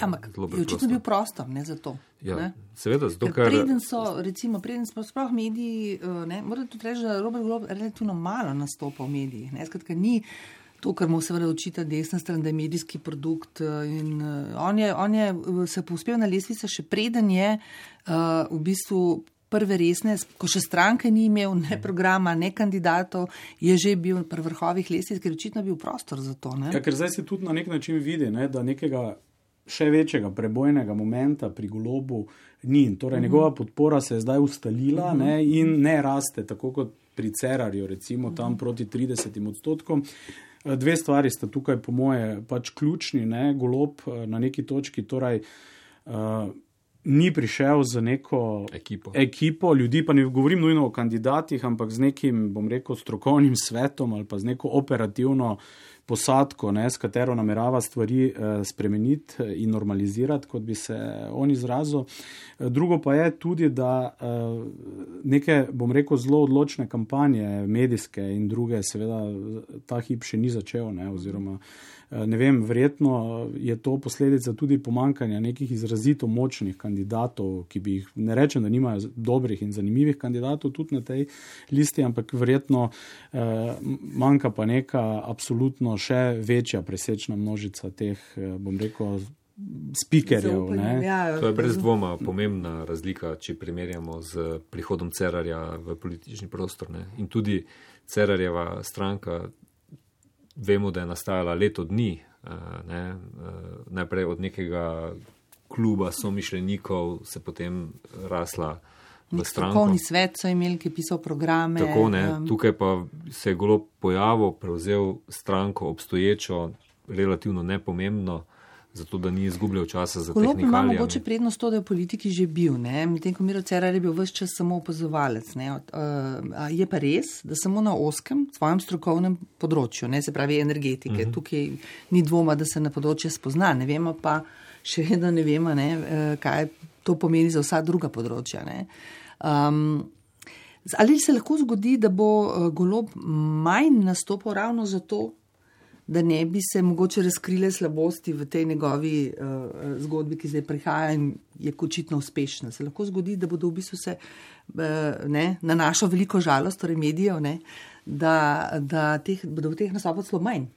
Ampak je očitno bil prostor ne, za to. Ja, ne? seveda, zato ker. Preden so, recimo, preden smo sploh mediji, eh, ne, morate tudi reči, da Robert Glob relativno malo nastopa v medijih. Ne, skratka, ni, to, kar mu seveda očita desna stran, da je medijski produkt. Eh, in, uh, on, je, on je se povzpel na lesvice še preden je uh, v bistvu. Prve resne, ko še stranke ni imel, ne programa, ne kandidatov, je že bil pri vrhovih lestvic, ker očitno bil prostor za to. Ja, ker zdaj se tudi na nek način vidi, ne, da nekega še večjega prebojnega momenta pri golobu ni. Torej, uh mhm. -huh. njegova podpora se je zdaj ustalila uh -huh. ne, in ne raste, tako kot pri Cerarju, recimo tam uh mhm. -huh. proti 30 odstotkom. Dve stvari sta tukaj, po moje, pač ključni. Ne? Golob eh, na neki točki torej, uh, ni prišel z neko ekipo. ekipo ljudi, pa ne govorim nujno o kandidatih, ampak z nekim, bom rekel, strokovnim svetom ali pa z neko operativno uh, posadko, ne, s katero namerava stvari eh, spremeniti eh, in normalizirati, kot bi se on izrazil. Eh, drugo pa je tudi, da neke, bom rekel, zelo odločne kampanje, medijske in druge, seveda, ta hip še ni začel. Ne, oziroma, ne vem, verjetno je to posledica tudi pomankanja nekih izrazito močnih kandidatov, ki bi jih, ne rečem, da nimajo dobrih in zanimivih kandidatov tudi na tej listi, ampak verjetno eh, manjka pa neka absolutno še večja presečna množica teh, eh, bom rekel, spikerjev. Ja, to je brez dvoma pomembna razlika, če primerjamo z prihodom Cerarja v politični prostor. Ne? In tudi Cerarjeva stranka vemo, da je nastajala leto dni, eh, ne, eh, najprej od nekega kluba somišljenikov, se potem rasla. Strokovni svet so imeli, ki je pisal programe. Tako, ne, tukaj pa se je golo pojavil, prevzel stranko obstoječo, relativno nepomembno zato da ni izgubljal časa za to. Kolo ima mogoče prednost to, da je v politiki že bil, medtem ko Miro Cerar je bil vse čas samo opazovalec. Uh, je pa res, da samo na oskem svojem strokovnem področju, ne, se pravi energetike, uh mhm. -huh. tukaj ni dvoma, da se na področje spozna, ne vemo pa še vedno ne vemo, ne, uh, kaj to pomeni za vsa druga področja. Um, ali se lahko zgodi, da bo uh, golob manj nastopil ravno zato, da ne bi se mogoče razkrile slabosti v tej njegovi uh, zgodbi, ki zdaj prihaja in je očitno uspešna. Se lahko zgodi, da bodo v bistvu se uh, ne, na našo veliko žalost, torej medijev, ne, da, da bodo v teh nastopah celo manj.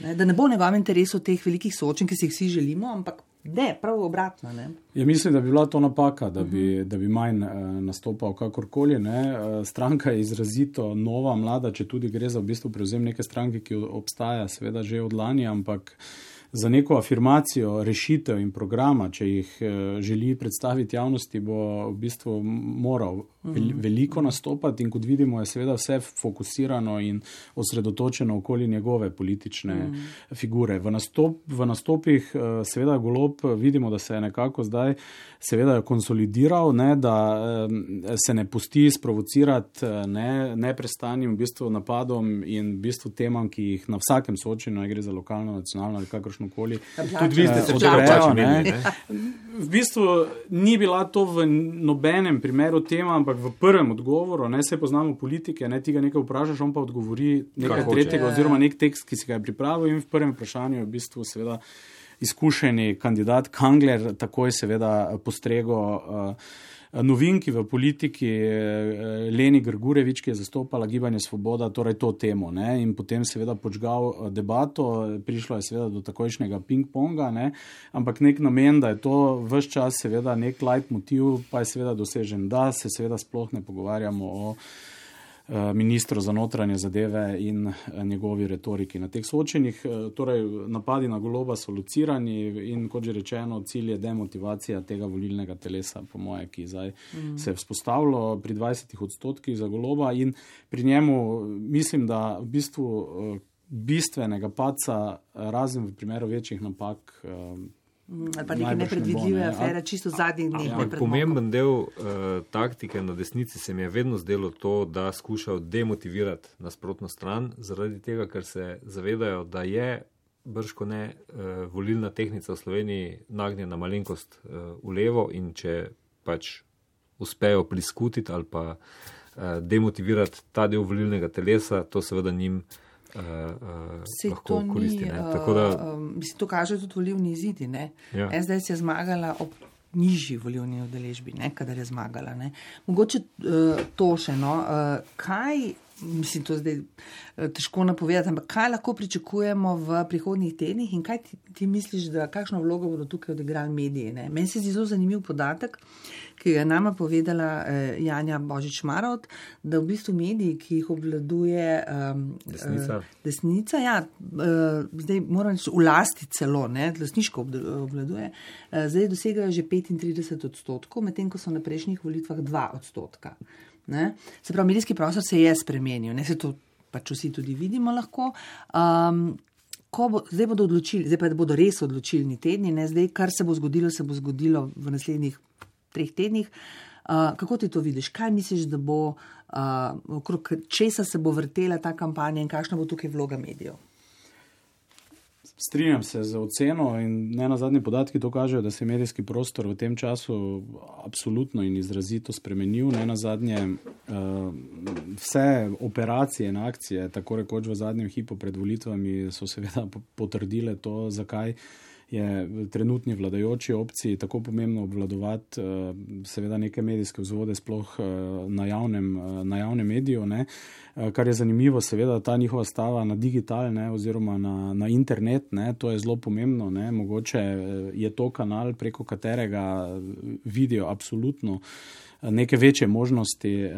Ne, da ne bo v njegovem interesu teh velikih soočen, ki si jih vsi želimo, ampak Ne, prav obratno. Ne? Ja, mislim, da bi bila to napaka, da bi, da bi manj uh, nastopal kakorkoli. Uh, stranka je izrazito nova, mlada, če tudi gre za v bistvu prevzem neke stranke, ki obstaja, seveda že od lani, ampak za neko afirmacijo rešitev in programa, če jih eh, želi predstaviti javnosti, bo v bistvu moral veliko nastopati in kot vidimo, je seveda vse fokusirano in osredotočeno okoli njegove politične mm. figure. V, nastop, v nastopih eh, seveda golob vidimo, da se je nekako zdaj seveda konsolidiral, ne, da eh, se ne pusti sprovocirati ne, neprestanim v bistvu napadom in v bistvu temam, ki jih na vsakem soočenju, gre za lokalno, nacionalno ali kakršno koli. Tudi vi ste se odrejali. V bistvu ni bila to v nobenem primeru tema, ampak v prvem odgovoru, ne se poznamo politike, ne ti ga nekaj vprašaš, on pa odgovori nekaj Kaj tretjega hoče. oziroma nek tekst, ki si ga je pripravil in v prvem vprašanju je v bistvu seveda izkušeni kandidat Kangler takoj seveda postrego. Uh, novinki v politiki, eh, Leni Grgurevič, ki je zastopala gibanje Svoboda, torej to temo. Ne? In potem seveda počgal eh, debato, prišlo je seveda do takojšnjega ping-ponga, ne? ampak nek namen, da je to vse čas seveda nek light motiv, pa je seveda dosežen, da se seveda sploh ne pogovarjamo o. Eh, ministru za notranje zadeve in eh, njegovi retoriki na teh soočenjih. Eh, torej, napadi na goloba so lucirani in, kot že rečeno, cilj je demotivacija tega volilnega telesa, po moje, ki zdaj mm. se je vzpostavilo pri 20 odstotkih za goloba in pri njemu mislim, da v bistvu bistvenega paca, razen v primeru večjih napak, ali pa neke nepredvidljive ne. afere, čisto zadnjih dneh. Ja, pomemben del uh, taktike na desnici se mi je vedno zdelo to, da skušajo demotivirati nasprotno stran, zaradi tega, ker se zavedajo, da je brško ne uh, volilna tehnika v Sloveniji nagnjena malenkost uh, v levo in če pač uspejo priskutiti ali pa uh, demotivirati ta del volilnega telesa, to seveda njim uh, lahko koristi. Ni, uh, da... um, mislim, to kaže tudi volivni izidi. Ja. SDS je zmagala ob nižji volivni udeležbi, kadar je zmagala. Ne? Mogoče uh, to še eno. Uh, kaj mislim, to zdaj eh, težko napovedati, ampak kaj lahko pričakujemo v prihodnjih tednih in kaj ti, ti misliš, da kakšno vlogo bodo tukaj odigrali mediji? Ne? Meni se zdi zelo zanimiv podatek, ki ga je nama povedala eh, Janja Božič Marot, da v bistvu mediji, ki jih obvladuje um, desnica, uh, desnica ja, uh, zdaj moram reči, v lasti celo, ne, lasniško obvladuje, uh, zdaj dosegajo že 35 odstotkov, medtem ko so na prejšnjih volitvah 2 odstotka. Ne? Se pravi, medijski prostor se je spremenil, ne se to pač vsi tudi vidimo lahko. Um, bo, zdaj bodo odločili, zdaj pa bodo res odločilni tedni, ne zdaj, kar se bo zgodilo, se bo zgodilo v naslednjih treh tednih. Uh, kako ti to vidiš? Kaj misliš, da bo, uh, okrog česa se bo vrtela ta kampanja in kakšna bo tukaj vloga medijev? Strinjam se z oceno in ne na zadnji podatki to kažejo, da se je medijski prostor v tem času absolutno in izrazito spremenil. Ne na zadnje uh, vse operacije in akcije, tako rekoč v zadnjem hipu pred volitvami, so seveda potrdile to, zakaj je trenutni vladajoči opciji tako pomembno obvladovati eh, seveda neke medijske vzvode, sploh eh, na javnem, eh, na javnem mediju. Ne. Kar je zanimivo, seveda ta njihova stava na digital ne, oziroma na, na internet, ne, to je zelo pomembno. Ne. Mogoče je to kanal, preko katerega vidijo absolutno neke večje možnosti eh,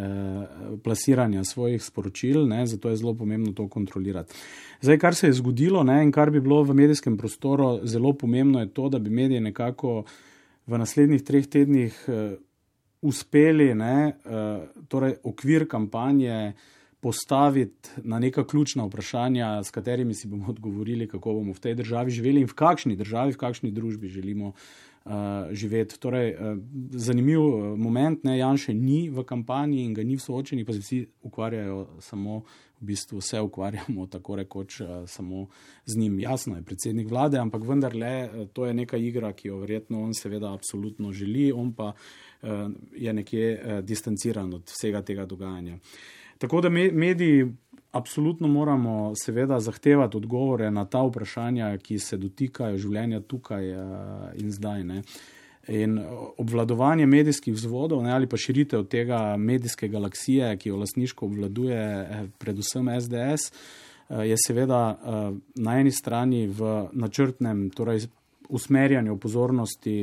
plasiranja svojih sporočil, ne, zato je zelo pomembno to kontrolirati. Zdaj, kar se je zgodilo ne, in kar bi bilo v medijskem prostoru zelo pomembno, je to, da bi mediji nekako v naslednjih treh tednih eh, uspeli ne, eh, torej okvir kampanje postaviti na neka ključna vprašanja, s katerimi si bomo odgovorili, kako bomo v tej državi živeli in v kakšni državi, v kakšni družbi želimo živeti. Torej, uh, zanimiv uh, moment, ne, Jan še ni v kampanji in ga ni v soočenju, pa se vsi ukvarjajo samo, v bistvu vse ukvarjamo tako rekoč samo z njim. Jasno je predsednik vlade, ampak vendarle to je neka igra, ki jo verjetno on seveda absolutno želi, on pa je nekje distanciran od vsega tega dogajanja. Tako da me, mediji Absolutno moramo seveda zahtevati odgovore na ta vprašanja, ki se dotikajo življenja tukaj eh, in zdaj. Ne. In obvladovanje medijskih vzvodov ne, ali pa širitev tega medijske galaksije, ki jo lasniško obvladuje eh, predvsem SDS, eh, je seveda na eni strani v načrtnem, torej usmerjanju pozornosti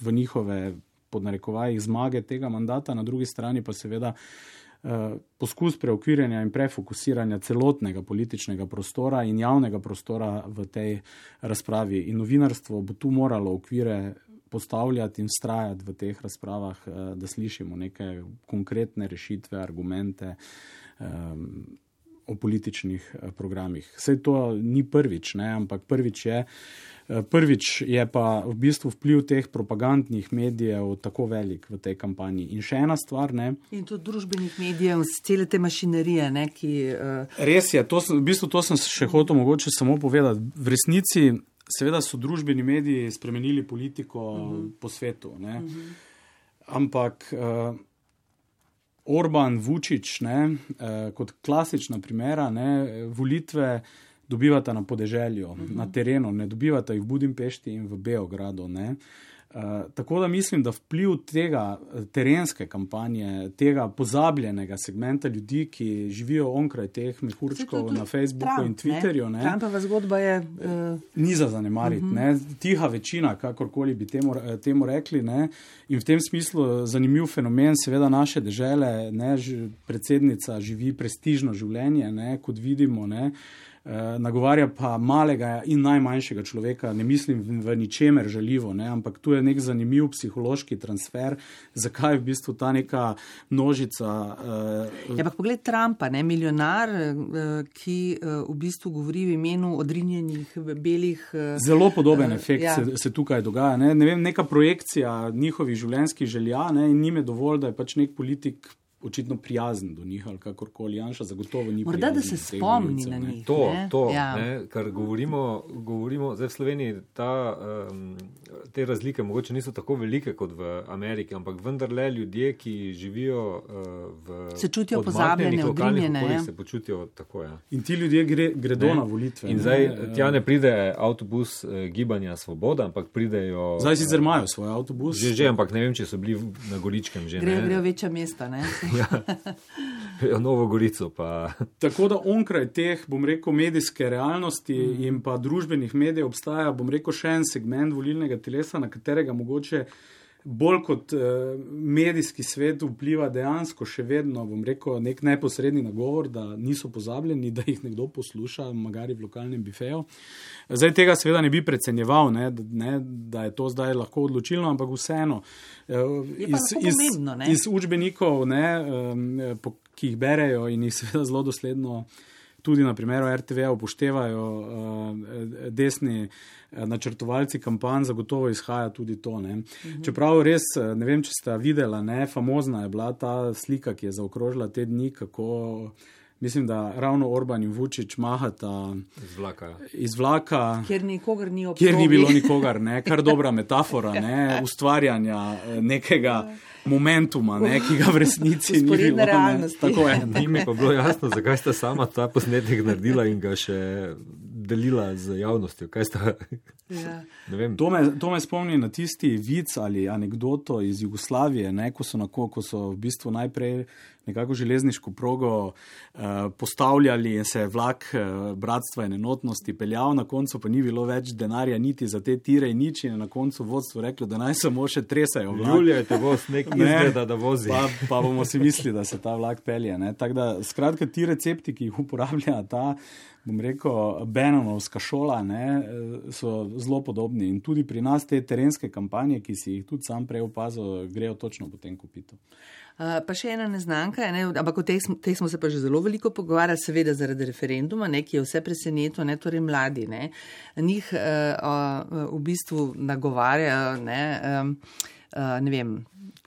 v, njihove podnarekovajih zmage tega mandata, na drugi strani pa seveda eh, poskus preokvirjanja in prefokusiranja celotnega političnega prostora in javnega prostora v tej razpravi. In novinarstvo bo tu moralo okvire postavljati in strajati v teh razpravah, eh, da slišimo neke konkretne rešitve, argumente. Um, o političnih eh, programih. Vse to ni prvič, ne, ampak prvič je, eh, prvič je pa v bistvu vpliv teh propagandnih medijev tako velik v tej kampanji. In še ena stvar. Ne, in tudi družbenih medijev, cele te mašinerije. Ne, ki, uh... Res je, to, v bistvu to sem še hotel mogoče samo povedati. V resnici, seveda so družbeni mediji spremenili politiko uh mhm. -huh. po svetu. Uh mhm. -huh. Ampak. Uh, Orban, Vučić, ne, eh, kot klasična primera, ne, volitve dobivata na podeželju, uh -huh. na terenu, ne dobivata jih v Budimpešti in v Beogradu. Ne. Eh, tako da mislim, da vpliv tega eh, terenske kampanje, tega pozabljenega segmenta ljudi, ki živijo onkraj teh mehurčkov na Facebooku Trump, in Twitterju, ne, Trumpova zgodba je. Uh... Ni za zanemariti, uh mhm. -huh. tiha večina, kakorkoli bi temu, temu rekli. Ne, in v tem smislu zanimiv fenomen, seveda naše države, predsednica živi prestižno življenje, ne, kot vidimo. Ne, uh, nagovarja pa malega in najmanjšega človeka, ne mislim v ničemer žaljivo, ne, ampak tu je nek zanimiv psihološki transfer, zakaj je v bistvu ta neka množica. Uh, ja, pa pogled Trumpa, ne, milijonar, uh, ki uh, v bistvu govori v imenu odrinjenih belih. Uh, Zelo podoben uh, efekt ja. se, se tukaj dogaja. Ne, ne vem, neka projekcija njihovih življenjskih želja ne, in njime dovolj, da je pač nek politik očitno prijazen do njih ali kakorkoli. Janša zagotovo ni. Morda da se spomni na njih. To, to ja. ne, kar govorimo, govorimo zdaj v Sloveniji, ta, um, te razlike mogoče niso tako velike kot v Ameriki, ampak vendarle ljudje, ki živijo uh, v. Se čutijo pozabljeni, odrinjeni. Se počutijo tako. Ja. In ti ljudje gre, gredo ne. na volitve. In ne. zdaj ne, tja ne pride avtobus uh, gibanja Svoboda, ampak pridejo. Zdaj sicer imajo svoj avtobus. Že, že, ampak ne vem, če so bili na Goličkem že. Grejo, grejo večja mesta. Ja, Novo Gorico. Pa. Tako da onkraj teh, bom rekel, medijske realnosti mm. in pa družbenih medijev obstaja, bom rekel, še en segment volilnega telesa, na katerega mogoče bolj kot uh, medijski svet vpliva dejansko še vedno, bom rekel, nek neposredni nagovor, da niso pozabljeni, da jih nekdo posluša, magari v lokalnem bifeju. Zdaj tega seveda ne bi predsenjeval, ne, ne, da je to zdaj lahko odločilno, ampak vseeno. Uh, iz, iz, pomembno, iz učbenikov, ne, po, ki jih berejo in jih seveda zelo dosledno tudi na primeru RTV upoštevajo uh, desni uh, načrtovalci kampanj, zagotovo izhaja tudi to. Uh mhm. Čeprav res ne vem, če ste videli, ne, famozna je bila ta slika, ki je zaokrožila te dni, kako. Mislim, da ravno Orban in Vučić mahata iz vlaka. Iz vlaka kjer, ni kjer ni bilo nikogar, ne? kar dobra metafora ne? ustvarjanja nekega momentuma, ne, ki ga v resnici ni bilo. Tako je. Ni mi pa bilo jasno, zakaj sta sama ta posnetek naredila in ga še delila z javnostjo. Ja. To, me, to me spomni na tisti vic ali anegdoto iz Jugoslavije, ne, ko, so na, ko so v bistvu najprej nekako železniško progo uh, postavljali in se je vlak uh, bratstva in enotnosti peljal, na koncu pa ni bilo več denarja niti za te tire in nič in na koncu vodstvo reklo, da naj samo še tresajo. Julija te voz nek ne izgleda, da vozi. Pa, pa bomo si mislili, da se ta vlak pelje. Tako da skratka ti recepti, ki jih uporablja ta. Bom rekel, Benonovska šola ne, so zelo podobni in tudi pri nas te terenske kampanje, ki si jih tudi sam prej opazil, grejo točno po tem kupitu. Pa še ena neznanka, ne, ampak o tej smo se pa že zelo veliko pogovarjali, seveda zaradi referenduma, ne, ki je vse presenetilo, ne torej mladi. Ne. Njih uh, uh, v bistvu nagovarjajo, ne, um, uh, ne vem,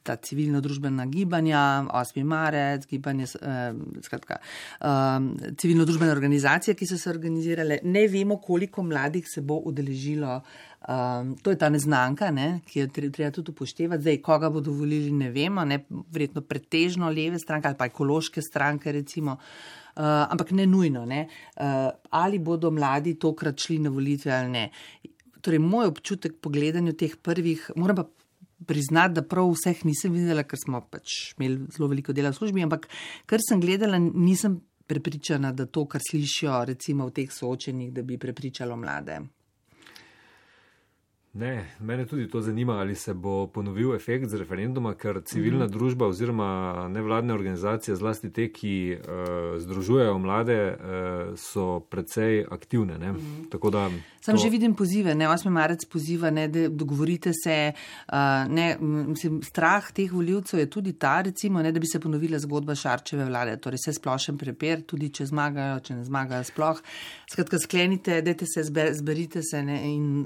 ta civilno-družbena gibanja, 8. marec, gibanje, uh, skratka, uh, civilno-družbene organizacije, ki so se organizirale. Ne vemo, koliko mladih se bo udeležilo. Um, to je ta neznanka, ne, ki jo treba tudi upoštevati. Zdaj, koga bodo volili, ne vemo, ne, verjetno pretežno leve stranke ali pa ekološke stranke, recimo, uh, ampak ne nujno. Ne. Uh, ali bodo mladi tokrat šli na volitve ali ne. Torej, moj občutek po gledanju teh prvih, moram pa priznati, da prav vseh nisem videla, ker smo pač imeli zelo veliko dela v službi, ampak kar sem gledala, nisem prepričana, da to, kar slišijo recimo v teh soočenjih, da bi prepričalo mlade. Ne, mene tudi to zanima, ali se bo ponovil efekt z referenduma, ker civilna mm -hmm. družba oziroma nevladne organizacije, zlasti te, ki uh, združujejo mlade, uh, so precej aktivne. Mm -hmm. Sam to... že vidim pozive, ne 8. marec poziva, ne, da dogovorite se. Uh, ne, mislim, strah teh voljivcev je tudi ta, recimo, ne, da bi se ponovila zgodba Šarčeve vlade, torej vse splošen prepir, tudi če zmagajo, če ne zmagajo sploh. Skratka, sklenite, dajte se, zber, zberite se ne, in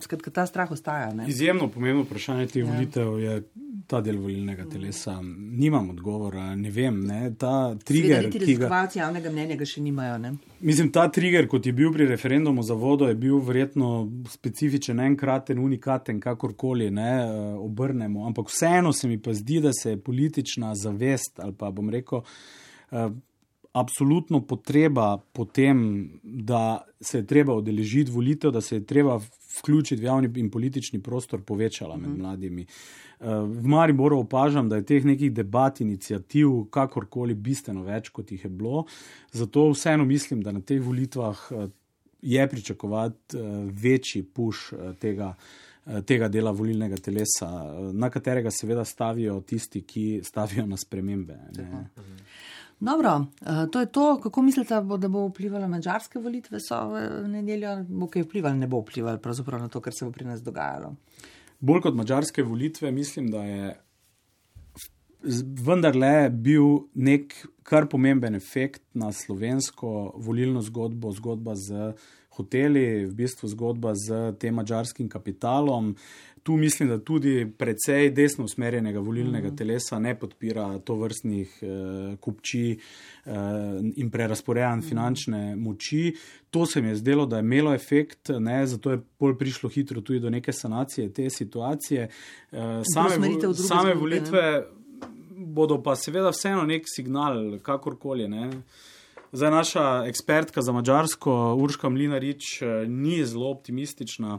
skratka, ta strah ostaja. Ne? Izjemno pomembno vprašanje teh ja. volitev je ta del volilnega telesa. Nimam odgovora, ne vem. Ne? Ta trigger, ki ga javnega mnenja ga še nimajo. Ne? Mislim, ta trigger, kot je bil pri referendumu za vodo, je bil verjetno specifičen, enkraten, unikaten, kakorkoli ne obrnemo. Ampak vseeno se mi pa zdi, da se je politična zavest ali pa bom rekel. Absolutno potreba po tem, da se je treba odeležiti volitev, da se je treba vključiti v javni in politični prostor, povečala med mhm. mladimi. Eh, v Mariboru opažam, da je teh nekih debat, inicijativ, kakorkoli, bistveno več, kot jih je bilo. Zato vseeno mislim, da na teh volitvah eh, je pričakovati eh, večji puš tega. Tega dela volilnega telesa, na katerega seveda stavijo tisti, ki stavijo na spremembe. Dobro, eh, to je to. Kako mislite, da bo vplivalo mačarske volitve, so v nedeljo, bo kaj vplivalo, ne bo vplivalo pravzaprav na to, kar se bo pri nas dogajalo? Bolj kot mačarske volitve, mislim, da je vendarle bil nek kar pomemben efekt na slovensko volilno zgodbo, zgodba z hoteli, v bistvu zgodba z tem mačarskim kapitalom. Tu mislim, da tudi precej desno usmerjenega volilnega mm. telesa ne podpira to vrstnih eh, kupči eh, in prerasporejanj mm. finančne moči. To se mi je zdelo, da je imelo efekt, ne, zato je bolj prišlo hitro tudi do neke sanacije te situacije. Eh, same, same volitve ne? bodo pa seveda vseeno nek signal, kakorkoli. Ne. Zdaj, naša ekspertka za Mačarsko, Urška Mlinarič, eh, ni zelo optimistična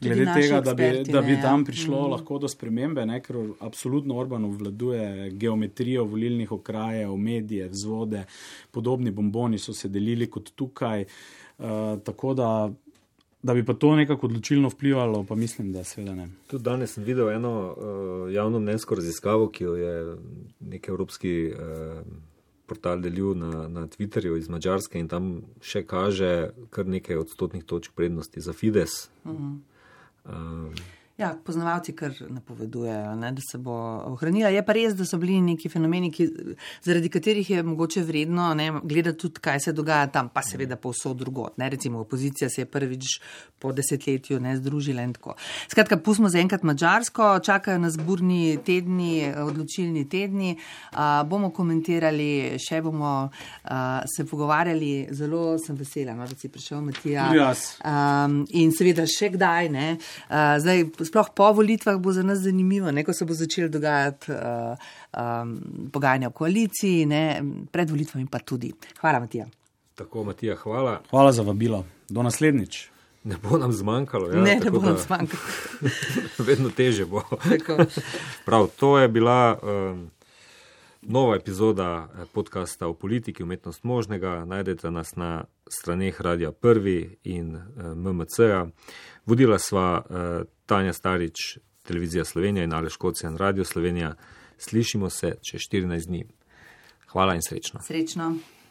glede tega, da bi, da bi tam ja. prišlo mm. lahko do spremembe, ne, ker absolutno Orban obvladuje geometrijo volilnih okrajev, medije, vzvode, podobni bomboni so se delili kot tukaj. Uh, tako da. Da bi pa to nekako odločilno vplivalo, pa mislim, da seveda ne. Tudi danes sem videl eno uh, javno mnenjsko raziskavo, ki jo je nek evropski uh, portal delil na, na Twitterju iz Mačarske in tam še kaže kar nekaj odstotnih točk prednosti za Fides. Uh -huh. uh, Ja, poznavalci kar napovedujejo, ne, da se bo ohranila. Je pa res, da so bili neki fenomeni, ki, zaradi katerih je mogoče vredno ne, gledati tudi, kaj se dogaja tam, pa seveda povsod drugot. Ne. Recimo opozicija se je prvič po desetletju ne združila in tako. Skratka, pustimo za enkrat Mačarsko, čakajo nas burni tedni, odločilni tedni. A, bomo komentirali, še bomo a, se pogovarjali. Zelo sem vesela, no, da si prišel, Matija. In seveda še kdaj. Ne. A, zdaj, sploh po volitvah bo za nas zanimivo, ne, ko se bo začelo dogajati uh, um, pogajanja v koaliciji, ne, pred volitvami pa tudi. Hvala, Matija. Tako, Matija, hvala. Hvala za vabilo. Do naslednjič. Ne bo nam zmanjkalo. Ja, ne, ne bo nam zmanjkalo. vedno teže bo. Prav, to je bila um, nova epizoda eh, podcasta o politiki, umetnost možnega. Najdete nas na straneh Radia Prvi in eh, MMC-a. Vodila sva uh, Tanja Starič, Televizija Slovenija in Aleš Kocijan, Radio Slovenija. Slišimo se čez 14 dni. Hvala in srečno. Srečno.